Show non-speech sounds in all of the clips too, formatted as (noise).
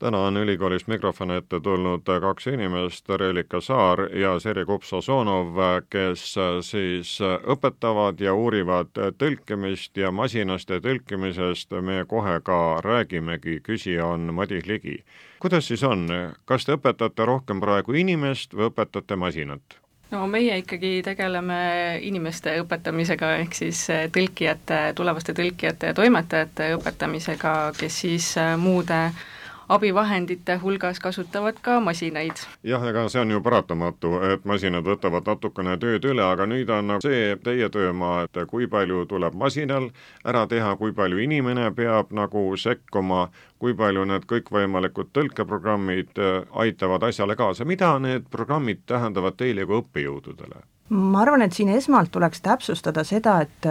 täna on ülikoolist mikrofoni ette tulnud kaks inimest, Reelika Saar ja Sergei Kupsasonov, kes siis õpetavad ja uurivad tõlkimist ja masinaste tõlkimisest me kohe ka räägimegi, küsija on Madis Ligi. kuidas siis on, kas te õpetate rohkem praegu inimest või õpetate masinat? no meie ikkagi tegeleme inimeste õpetamisega, ehk siis tõlkijate, tulevaste tõlkijate ja toimetajate õpetamisega, kes siis muude abivahendite hulgas kasutavad ka masinaid. jah, ega see on ju paratamatu, et masinad võtavad natukene tööd üle, aga nüüd on see teie töömaa, et kui palju tuleb masinal ära teha, kui palju inimene peab nagu sekkuma, kui palju need kõikvõimalikud tõlkeprogrammid äh, aitavad asjale kaasa, mida need programmid tähendavad teile kui õppejõududele? Ma arvan, et siin esmalt tuleks täpsustada seda, et,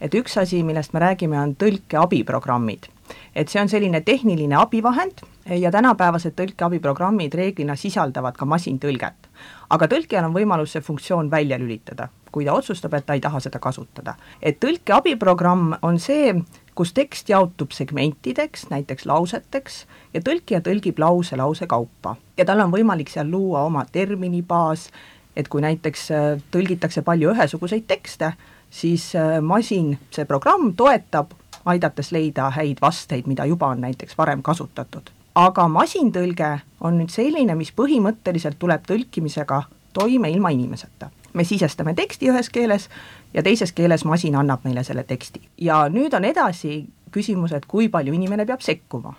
et üks asi, millest me räägime, on tõlkeabiprogrammid et see on selline tehniline abivahend ja tänapäevased tõlkeabiprogrammid reeglina sisaldavad ka masintõlget. aga tõlkijal on võimalus see funktsioon välja lülitada, kui ta otsustab, et ta ei taha seda kasutada. et tõlkeabiprogramm on see, kus tekst jaotub segmentideks, näiteks lauseteks, ja tõlkija tõlgib lause lause kaupa. ja tal on võimalik seal luua oma terminibaas, et kui näiteks äh, tõlgitakse palju ühesuguseid tekste, siis äh, masin, see programm toetab aidates leida häid vasteid, mida juba on näiteks varem kasutatud. aga masintõlge on nüüd selline, mis põhimõtteliselt tuleb tõlkimisega toime ilma inimeseta. me sisestame teksti ühes keeles ja teises keeles masin annab meile selle teksti. ja nüüd on edasi küsimus, et kui palju inimene peab sekkuma.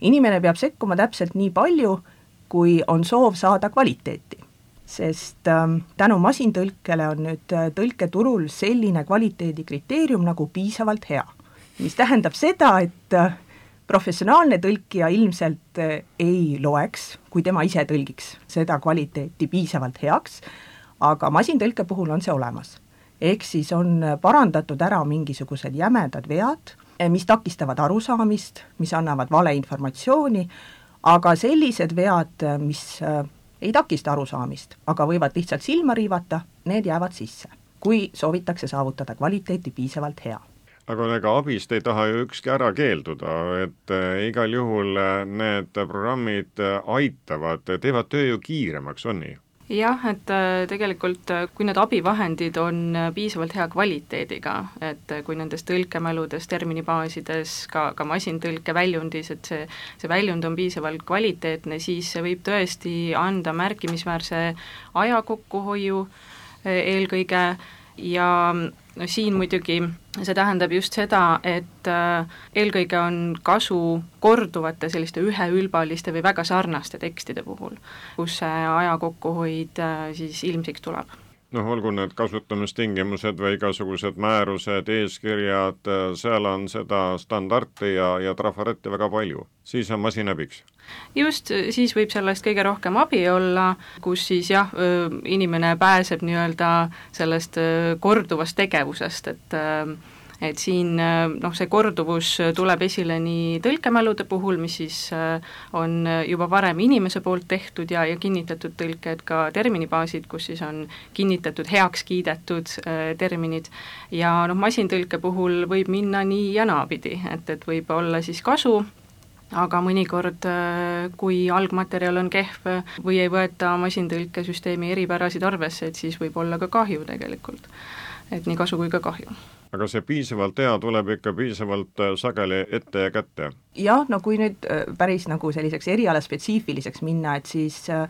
inimene peab sekkuma täpselt nii palju, kui on soov saada kvaliteeti sest ähm, tänu masintõlkele on nüüd äh, tõlketurul selline kvaliteedikriteerium nagu piisavalt hea mis tähendab seda, et äh, professionaalne tõlkija ilmselt äh, ei loeks, kui tema ise tõlgiks seda kvaliteeti piisavalt heaks, aga masintõlke puhul on see olemas. ehk siis on parandatud ära mingisugused jämedad vead, äh, mis takistavad arusaamist, mis annavad valeinformatsiooni, aga sellised vead, mis ei takista arusaamist, aga võivad lihtsalt silma riivata, need jäävad sisse, kui soovitakse saavutada kvaliteeti piisavalt hea aga ega abist ei taha ju ükski ära keelduda, et äh, igal juhul äh, need programmid äh, aitavad, teevad töö ju kiiremaks, on nii? Jah, et tegelikult kui need abivahendid on piisavalt hea kvaliteediga, et kui nendes tõlkemäludes, terminibaasides, ka, ka masintõlke väljundis, et see, see väljund on piisavalt kvaliteetne, siis see võib tõesti anda märkimisväärse aja kokkuhoiu eelkõige. Ja no siin muidugi see tähendab just seda, et äh, eelkõige on kasu korduvate selliste üheülbaliste või väga sarnaste tekstide puhul, kus see aja kokkuhoid äh, siis ilmsiks tuleb noh, olgu need kasutamistingimused või igasugused määrused, eeskirjad, äh, seal on seda standardi ja, ja trafaretti väga palju, siis on masin abiks just, siis võib sellest kõige rohkem abi olla, kus siis jah, inimene pääseb nii-öelda sellest korduvast tegevusest, et et siin noh, see korduvus tuleb esile nii tõlkemälude puhul, mis siis on juba varem inimese poolt tehtud ja, ja kinnitatud tõlked, ka terminibaasid, kus siis on kinnitatud, heaks kiidetud terminid, ja noh, masintõlke puhul võib minna nii ja naapidi, et, et võib olla siis kasu, aga mõnikord, äh, kui algmaterjal on kehv või ei võeta masintõlkesüsteemi eripärasid arvesse, et siis võib olla ka kahju tegelikult. Et nii kasu kui ka kahju aga see piisavalt hea tuleb ikka piisavalt äh, sageli ette ja kätte? jah, no kui nüüd äh, päris nagu selliseks erialaspetsiifiliseks minna, et siis äh,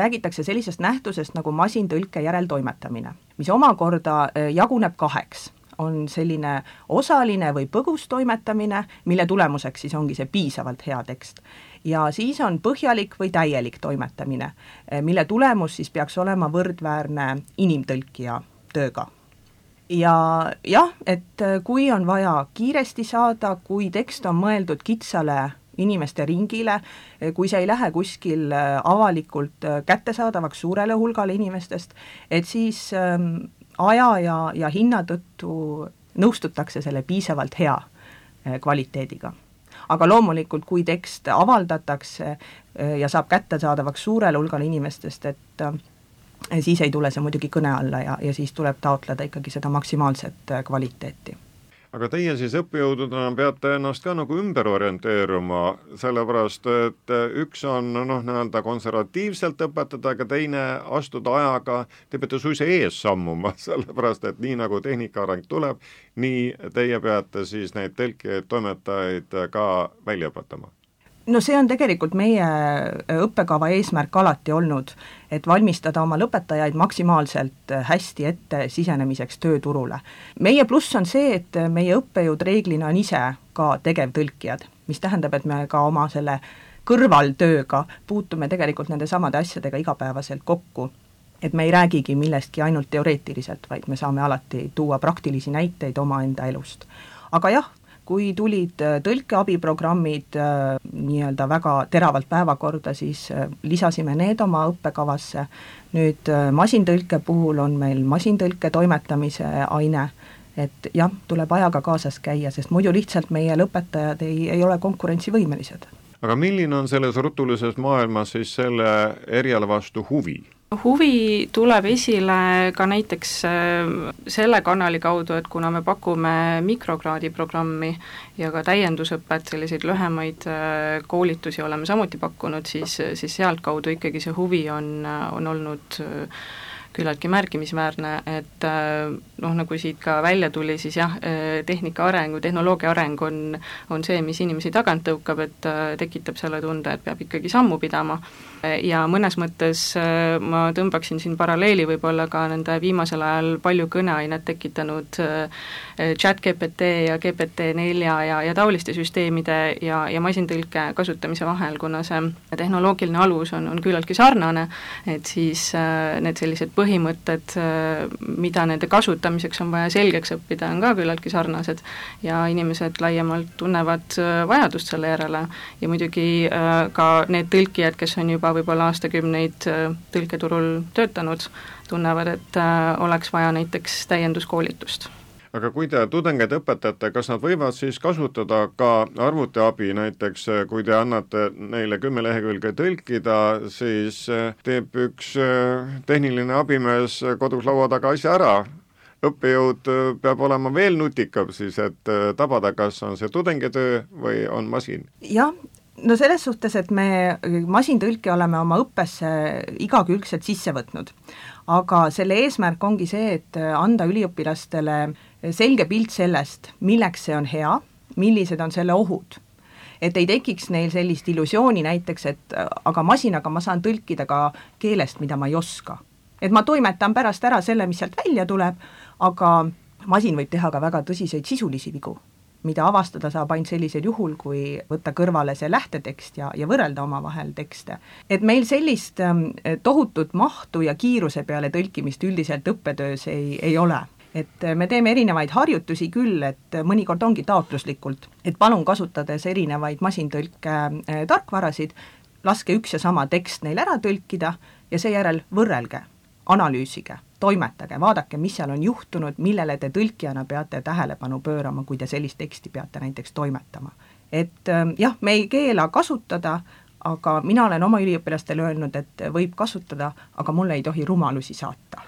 räägitakse sellisest nähtusest nagu masintõlke järeltoimetamine, mis omakorda jaguneb kaheks on selline osaline või põgus toimetamine, mille tulemuseks siis ongi see piisavalt hea tekst. ja siis on põhjalik või täielik toimetamine, mille tulemus siis peaks olema võrdväärne inimtõlkija tööga ja jah, et kui on vaja kiiresti saada, kui tekst on mõeldud kitsale inimeste ringile, kui see ei lähe kuskil avalikult kättesaadavaks suurele hulgale inimestest, et siis ähm, aja ja, ja hinna tõttu nõustutakse selle piisavalt hea kvaliteediga. Aga loomulikult, kui tekst avaldatakse äh, ja saab kättesaadavaks suurele hulgale inimestest, et äh, siis ei tule see muidugi kõne alla ja, ja siis tuleb taotleda ikkagi seda maksimaalset äh, kvaliteeti. Aga teie siis õppejõududena peate ennast ka nagu ümber orienteeruma, sellepärast et üks on noh, nii-öelda konservatiivselt õpetada, aga teine astuda ajaga, te peate suisa ees sammuma, (laughs) sellepärast et nii nagu tehnika areng tuleb, nii teie peate siis neid tõlkijaid, toimetajaid ka välja õpetama no see on tegelikult meie äh, õppekava eesmärk alati olnud, et valmistada oma lõpetajaid maksimaalselt äh, hästi ette sisenemiseks tööturule. meie pluss on see, et meie õppejõud reeglina on ise ka tegevtõlkijad, mis tähendab, et me ka oma selle kõrvaltööga puutume tegelikult nende samade asjadega igapäevaselt kokku et me ei räägigi millestki ainult teoreetiliselt, vaid me saame alati tuua praktilisi näiteid omaenda elust. aga jah, kui tulid äh, tõlkeabiprogrammid äh, nii-öelda väga teravalt päevakorda, siis äh, lisasime need oma õppekavasse, nüüd masintõlke puhul on meil masintõlke toimetamise aine, et jah, tuleb ajaga kaasas käia, sest muidu lihtsalt meie lõpetajad ei, ei ole konkurentsivõimelised. aga milline on selles rutulises maailmas siis selle eriala vastu huvi? Huvi tuleb esile ka näiteks äh, selle kanali kaudu, et kuna me pakume mikrokraadi programmi ja ka täiendusõpet, selliseid lühemaid äh, koolitusi oleme samuti pakkunud, siis, siis sealtkaudu ikkagi see huvi on, on olnud äh, küllaltki märkimisväärne, et noh, nagu siit ka välja tuli, siis jah, tehnika areng või tehnoloogia areng on, on see, mis inimesi tagant tõukab, et tekitab selle tunde, et peab ikkagi sammu pidama. Ja mõnes mõttes äh, ma tõmbaksin siin paralleeli võib-olla ka nende viimasel ajal palju kõneainet tekitanud äh, chat GPT ja GPT-4 ja, ja taoliste süsteemide ja, ja masintõlke kasutamise vahel, kuna see tehnoloogiline alus on, on küllaltki sarnane, et siis äh, need sellised põhimõtted, mida nende kasutamiseks on vaja selgeks õppida, on ka küllaltki sarnased ja inimesed laiemalt tunnevad vajadust selle järele. Ja muidugi ka need tõlkijad, kes on juba võib-olla aastakümneid äh, tõlketurul töötanud, tunnevad, et äh, oleks vaja näiteks täienduskoolitust aga kui te tudengeid õpetate, kas nad võivad siis kasutada ka arvutiabi, näiteks äh, kui te annate neile kümme lehekülge tõlkida, siis teeb üks tehniline abimees kodus laua taga asja ära, õppejõud peab olema veel nutikam siis, et tabada, kas on see tudengi töö või on masin? jah, no selles suhtes, et me masintõlke oleme oma õppesse igakülgselt sisse võtnud. aga selle eesmärk ongi see, et anda üliõpilastele selge pilt sellest, milleks see on hea, millised on selle ohud. et ei tekiks neil sellist illusiooni näiteks, et aga masinaga ma saan tõlkida ka keelest, mida ma ei oska. et ma toimetan pärast ära selle, mis sealt välja tuleb, aga masin võib teha ka väga tõsiseid sisulisi vigu mida avastada saab ainult sellisel juhul, kui võtta kõrvale see lähtetekst ja, ja võrrelda omavahel tekste. et meil sellist ähm, tohutut mahtu ja kiiruse peale tõlkimist üldiselt õppetöös ei, ei ole et äh, me teeme erinevaid harjutusi küll, et mõnikord ongi taotluslikult, et palun kasutades erinevaid masintõlke äh, tarkvarasid, laske üks ja sama tekst neil ära tõlkida ja seejärel võrrelge, analüüsige toimetage, vaadake, mis seal on juhtunud, millele te tõlkijana peate tähelepanu pöörama, kui te sellist teksti peate näiteks toimetama. et ähm, jah, me ei keela kasutada, aga mina olen oma üliõpilastele öelnud, et võib kasutada, aga mulle ei tohi rumalusi saata.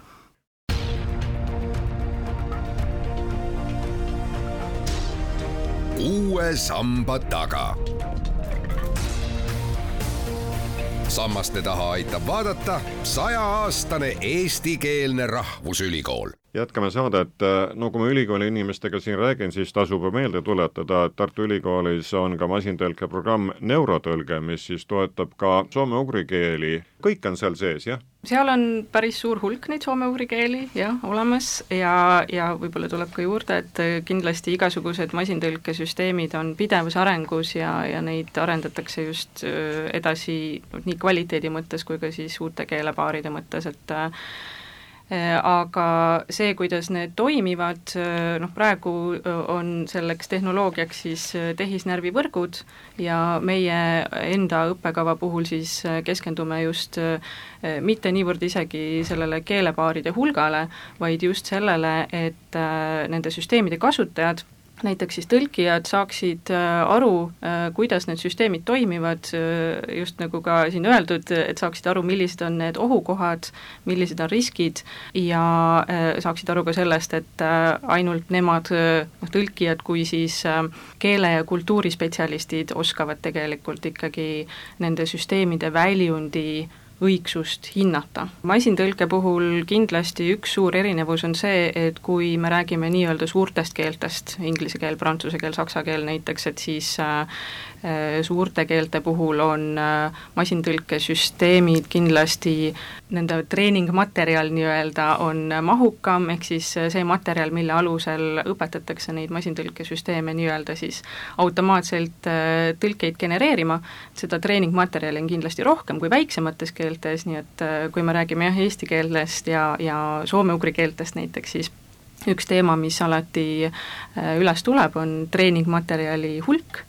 Uue samba taga. Sammaste taha aitab vaadata sajaaastane eestikeelne rahvusülikool. Jätkame saadet, no kui ma ülikooli inimestega siin räägin, siis tasub meelde tuletada, et Tartu Ülikoolis on ka masintõlkeprogramm Neurotõlge, mis siis toetab ka soome-ugri keeli, kõik on seal sees, jah? Seal on päris suur hulk neid soome-ugri keeli jah, olemas. Ja, ja võib-olla tuleb ka juurde, et kindlasti igasugused masintõlkesüsteemid on pidevas arengus ja, ja neid arendatakse just edasi nii kvaliteedi mõttes kui ka siis uute keelepaaride mõttes, et Äh, aga see, kuidas need toimivad, äh, noh praegu äh, on selleks tehnoloogiaks siis tehisnärvivõrgud ja meie enda õppekava puhul siis keskendume just mitte niivõrd isegi sellele keelepaaride hulgale, vaid just sellele, et nende süsteemide kasutajad näiteks siis tõlkijad saaksid äh, aru, äh, kuidas need süsteemid toimivad, äh, just nagu ka siin öeldud, et saaksid aru, millised on need ohukohad, millised on riskid ja saaksid aru ka sellest, et ainult nemad, noh tõlkijad kui siis keele- ja kultuurispetsialistid oskavad tegelikult ikkagi nende süsteemide väljundi õigsust hinnata. masintõlke puhul kindlasti üks suur erinevus on see, et kui me räägime nii-öelda suurtest keeltest, inglise keel, prantsuse keel, saksa keel näiteks, et siis äh, Äh, suurte keelte puhul on äh, masintõlkesüsteemid kindlasti, nende treeningmaterjal nii-öelda on mahukam, ehk siis äh, see materjal, mille alusel õpetatakse neid masintõlkesüsteeme nii-öelda siis automaatselt tõlkeid genereerima, seda treeningmaterjali on kindlasti rohkem kui väiksemates keeltes, nii et kui me räägime jah, eesti keelest ja, ja soome-ugri keeltest näiteks, siis üks teema, mis alati üles tuleb, on treeningmaterjali hulk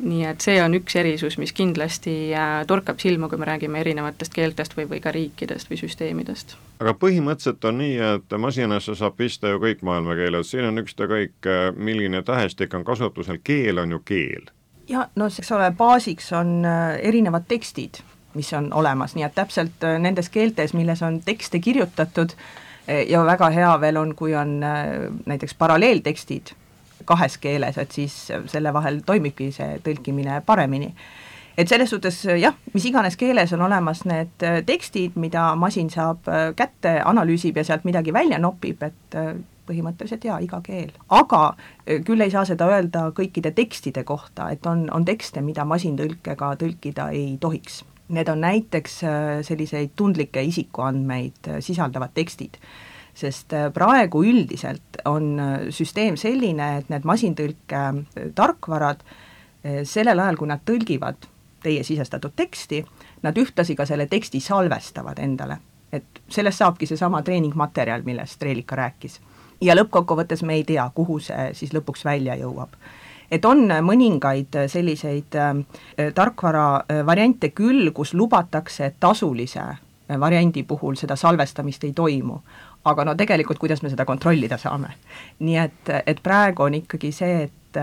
nii et see on üks erisus, mis kindlasti äh, torkab silma, kui me räägime erinevatest keeltest või, või ka riikidest või süsteemidest. aga põhimõtteliselt on nii, et masinasse saab pista ju kõik maailma keeled, siin on ükskõik, äh, milline tähestik on kasutusel, keel on ju keel. ja no eks ole, baasiks on äh, erinevad tekstid, mis on olemas, nii et täpselt nendes keeltes, milles on tekste kirjutatud, ja väga hea veel on, kui on näiteks paralleeltekstid kahes keeles, et siis selle vahel toimibki see tõlkimine paremini. et selles suhtes jah, mis iganes keeles on olemas need tekstid, mida masin saab kätte, analüüsib ja sealt midagi välja nopib, et põhimõtteliselt jaa, iga keel. aga küll ei saa seda öelda kõikide tekstide kohta, et on, on tekste, mida masintõlkega tõlkida ei tohiks. Need on näiteks selliseid tundlikke isikuandmeid sisaldavad tekstid sest äh, praegu üldiselt on äh, süsteem selline, et need masintõlke äh, tarkvarad sellel ajal, kui nad tõlgivad teie sisestatud teksti, nad ühtlasi ka selle teksti salvestavad endale. et sellest saabki seesama treeningmaterjal, millest Reelika rääkis. ja lõppkokkuvõttes me ei tea, kuhu see siis lõpuks välja jõuab et on mõningaid selliseid äh, tarkvara variante küll, kus lubatakse tasulise variandi puhul seda salvestamist ei toimu aga no tegelikult, kuidas me seda kontrollida saame. nii et, et praegu on ikkagi see, et,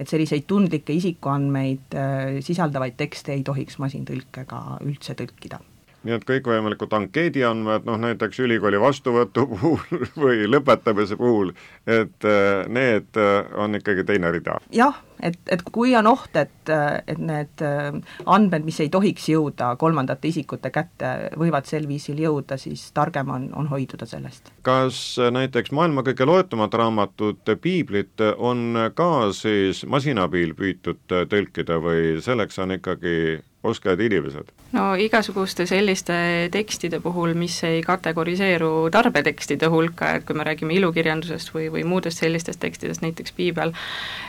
et selliseid tundlikke isikuandmeid äh, sisaldavaid tekste ei tohiks masintõlkega üldse tõlkida nii et kõikvõimalikud ankeediandmed, noh näiteks ülikooli vastuvõtu (laughs) puhul või lõpetamise puhul, et äh, need äh, on ikkagi teine rida? jah, et, et kui on oht, et, et need äh, andmed, mis ei tohiks jõuda kolmandate isikute kätte, võivad sel viisil jõuda, siis targem on, on hoiduda sellest. kas näiteks maailma kõige loetumad raamatud, piiblit, on ka siis masina abil püütud tõlkida või selleks on ikkagi oskajad inimesed? no igasuguste selliste tekstide puhul, mis ei kategoriseeru tarbetekstide hulka, et kui me räägime ilukirjandusest või, või muudest sellistest tekstidest, näiteks piibel,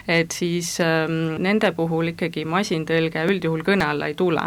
et siis ähm, nende puhul ikkagi masintõlge üldjuhul kõne alla ei tule.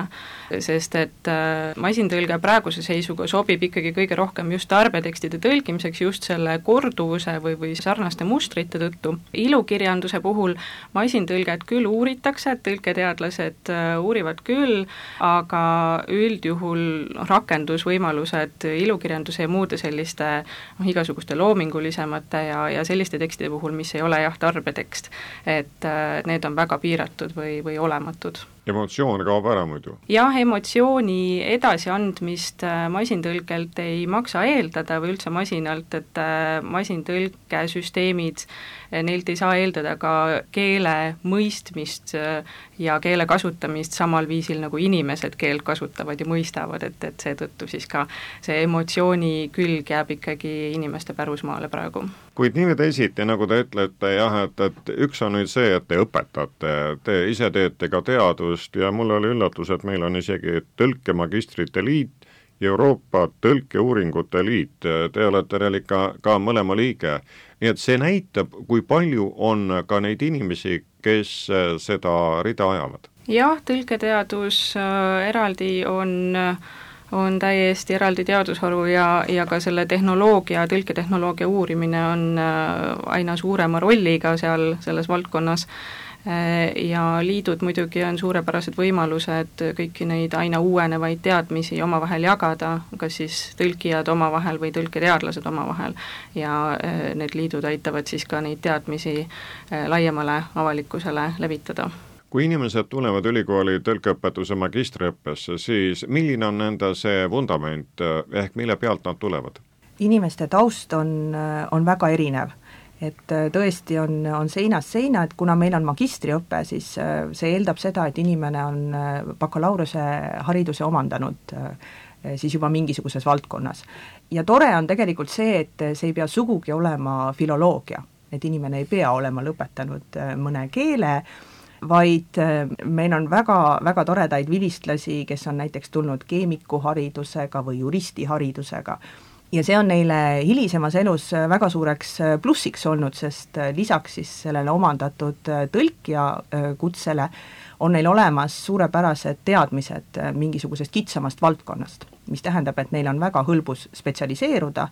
sest et äh, masintõlge praeguse seisuga sobib ikkagi kõige rohkem just tarbetekstide tõlkimiseks just selle korduvuse või, või sarnaste mustrite tõttu. ilukirjanduse puhul masintõlget küll uuritakse, tõlketeadlased äh, uurivad küll, küll, aga üldjuhul rakendusvõimalused ilukirjanduse ja muude selliste noh, igasuguste loomingulisemate ja, ja selliste tekstide puhul, mis ei ole jah, tarbetekst, et äh, need on väga piiratud või, või olematud emotsioon kaob ära muidu? jah, emotsiooni edasiandmist äh, masintõlkelt ei maksa eeldada või üldse masinalt, et äh, masintõlkesüsteemid, äh, neilt ei saa eeldada ka keele mõistmist ja keele kasutamist samal viisil, nagu inimesed keelt kasutavad ja mõistavad, et, et seetõttu siis ka see emotsiooni külg jääb ikkagi inimeste pärusmaale praegu kuid nii või teisiti, nagu te ütlete jah, et, et üks on nüüd see, et te õpetate, te ise teete ka teadust ja mul oli üllatus, et meil on isegi tõlkemagistrite liit Euroopa Tõlkeuuringute Liit, te olete Relika ka mõlema liige. nii et see näitab, kui palju on ka neid inimesi, kes seda rida ajavad. jah, tõlketeadus äh, eraldi on äh, on täiesti eraldi teadusharu ja, ja ka selle tehnoloogia, tõlketehnoloogia uurimine on aina suurema rolliga seal selles valdkonnas Äh, ja liidud muidugi on suurepärased võimalused kõiki neid aina uuenevaid teadmisi omavahel jagada, kas siis tõlkijad omavahel või tõlketeadlased omavahel. ja äh, need liidud aitavad siis ka neid teadmisi äh, laiemale avalikkusele levitada kui inimesed tulevad ülikooli tõlkeõpetuse magistriõppesse, siis milline on nende see vundament ehk mille pealt nad tulevad? inimeste taust on, on väga erinev et äh, tõesti on, on seinast seina, et kuna meil on magistriõpe, siis äh, see eeldab seda, et inimene on äh, bakalaureuse hariduse omandanud siis juba mingisuguses valdkonnas. ja tore on tegelikult see, et see ei pea sugugi olema filoloogia, et inimene ei pea olema lõpetanud mõne keele, vaid meil on väga, väga toredaid vilistlasi, kes on näiteks tulnud keemikuharidusega või juristiharidusega. Ja see on neile hilisemas elus äh, väga suureks äh, plussiks olnud, sest äh, lisaks siis sellele omandatud tõlkija kutsele on neil olemas suurepärased teadmised mingisugusest kitsamast valdkonnast, mis tähendab, et neil on väga hõlbus spetsialiseeruda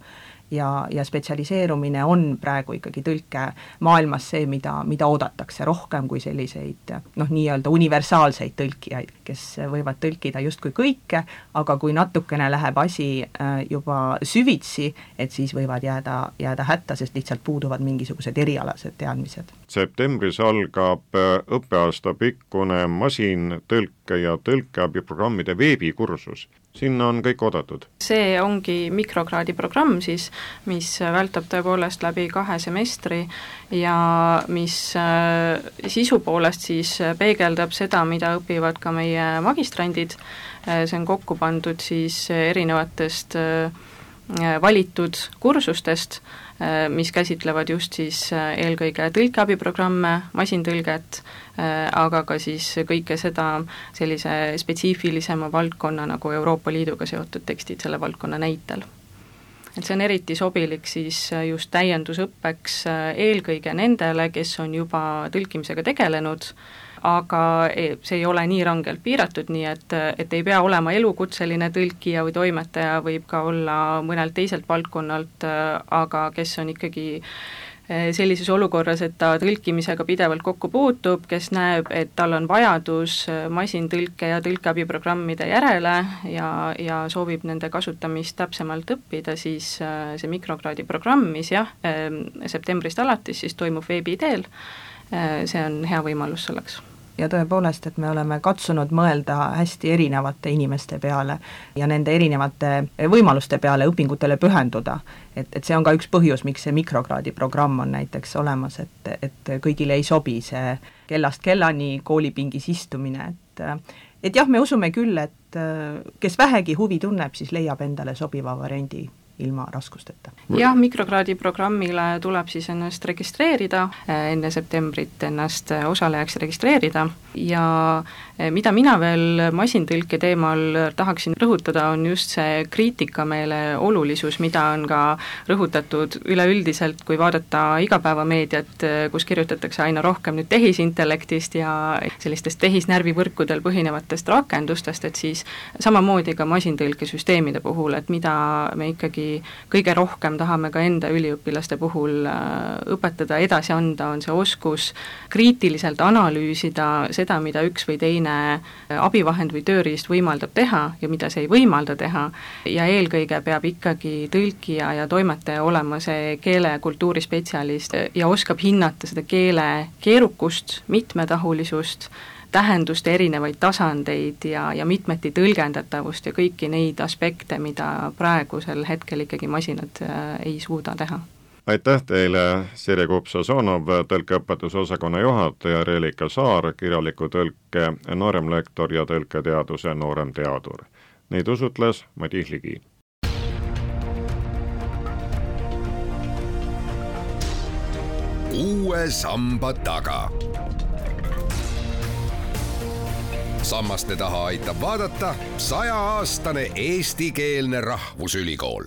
ja, ja spetsialiseerumine on praegu ikkagi tõlkemaailmas see, mida, mida oodatakse rohkem kui selliseid noh, nii-öelda universaalseid tõlkijaid, kes võivad tõlkida justkui kõike, aga kui natukene läheb asi äh, juba süvitsi, et siis võivad jääda, jääda hätta, sest lihtsalt puuduvad mingisugused erialased teadmised. septembris algab äh, õppeaasta pikkune masintõlke ja tõlkeabiprogrammide veebikursus sinna on kõik oodatud? see ongi mikrokraadi programm siis, mis vältab tõepoolest läbi kahe semestri ja mis äh, sisu poolest siis peegeldab seda, mida õpivad ka meie magistrandid, äh, see on kokku pandud siis erinevatest äh, valitud kursustest, mis käsitlevad just siis eelkõige tõlkeabiprogramme, masintõlget, Äh, aga ka siis kõike seda sellise spetsiifilisema valdkonna nagu Euroopa Liiduga seotud tekstid selle valdkonna näitel. Et see on eriti sobilik siis just täiendusõppeks äh, eelkõige nendele, kes on juba tõlkimisega tegelenud, aga e, see ei ole nii rangelt piiratud, nii et, et ei pea olema elukutseline tõlkija või toimetaja, võib ka olla mõnelt teiselt valdkonnalt, aga kes on ikkagi Eh, sellises olukorras, et ta tõlkimisega pidevalt kokku puutub, kes näeb, et tal on vajadus masintõlke ja tõlkeabiprogrammide järele ja, ja soovib nende kasutamist täpsemalt õppida, siis eh, see mikrokraadi programm, mis jah, septembrist alates siis toimub veebi teel, see on hea võimalus selleks ja tõepoolest, et me oleme katsunud mõelda hästi erinevate inimeste peale ja nende erinevate võimaluste peale õpingutele pühenduda. et, et see on ka üks põhjus, miks see mikrokraadi programm on näiteks olemas, et, et kõigile ei sobi see kellast kellani koolipingis istumine, et et jah, me usume küll, et kes vähegi huvi tunneb, siis leiab endale sobiva variandi ilma raskusteta. jah, mikrokraadi programmile tuleb siis ennast registreerida, enne septembrit ennast osalejaks registreerida ja mida mina veel masintõlke teemal tahaksin rõhutada, on just see kriitikameele olulisus, mida on ka rõhutatud üleüldiselt, kui vaadata igapäevameediat, kus kirjutatakse aina rohkem nüüd tehisintellektist ja sellistest tehisnärvivõrkudel põhinevatest rakendustest, et siis samamoodi ka masintõlkesüsteemide puhul, et mida me ikkagi kõige rohkem tahame ka enda üliõpilaste puhul äh, õpetada, edasi anda, on see oskus kriitiliselt analüüsida seda, mida üks või teine äh, abivahend või tööriist võimaldab teha ja mida see ei võimalda teha, ja eelkõige peab ikkagi tõlkija ja toimetaja olema see keele- ja kultuurispetsialist ja oskab hinnata seda keele keerukust, mitmetahulisust, tähenduste erinevaid tasandeid ja, ja mitmeti tõlgendatavust ja kõiki neid aspekte, mida praegusel hetkel ikkagi masinad äh, ei suuda teha aitäh teile, Sirje Kupsa-Soonov, tõlkeõpetuse osakonna juhataja, Reelika Saar, kirjaliku tõlke nooremlektor ja tõlketeaduse nooremteadur. Neid usutles Madis Ligi. uue samba taga sammaste taha aitab vaadata sajaaastane eestikeelne rahvusülikool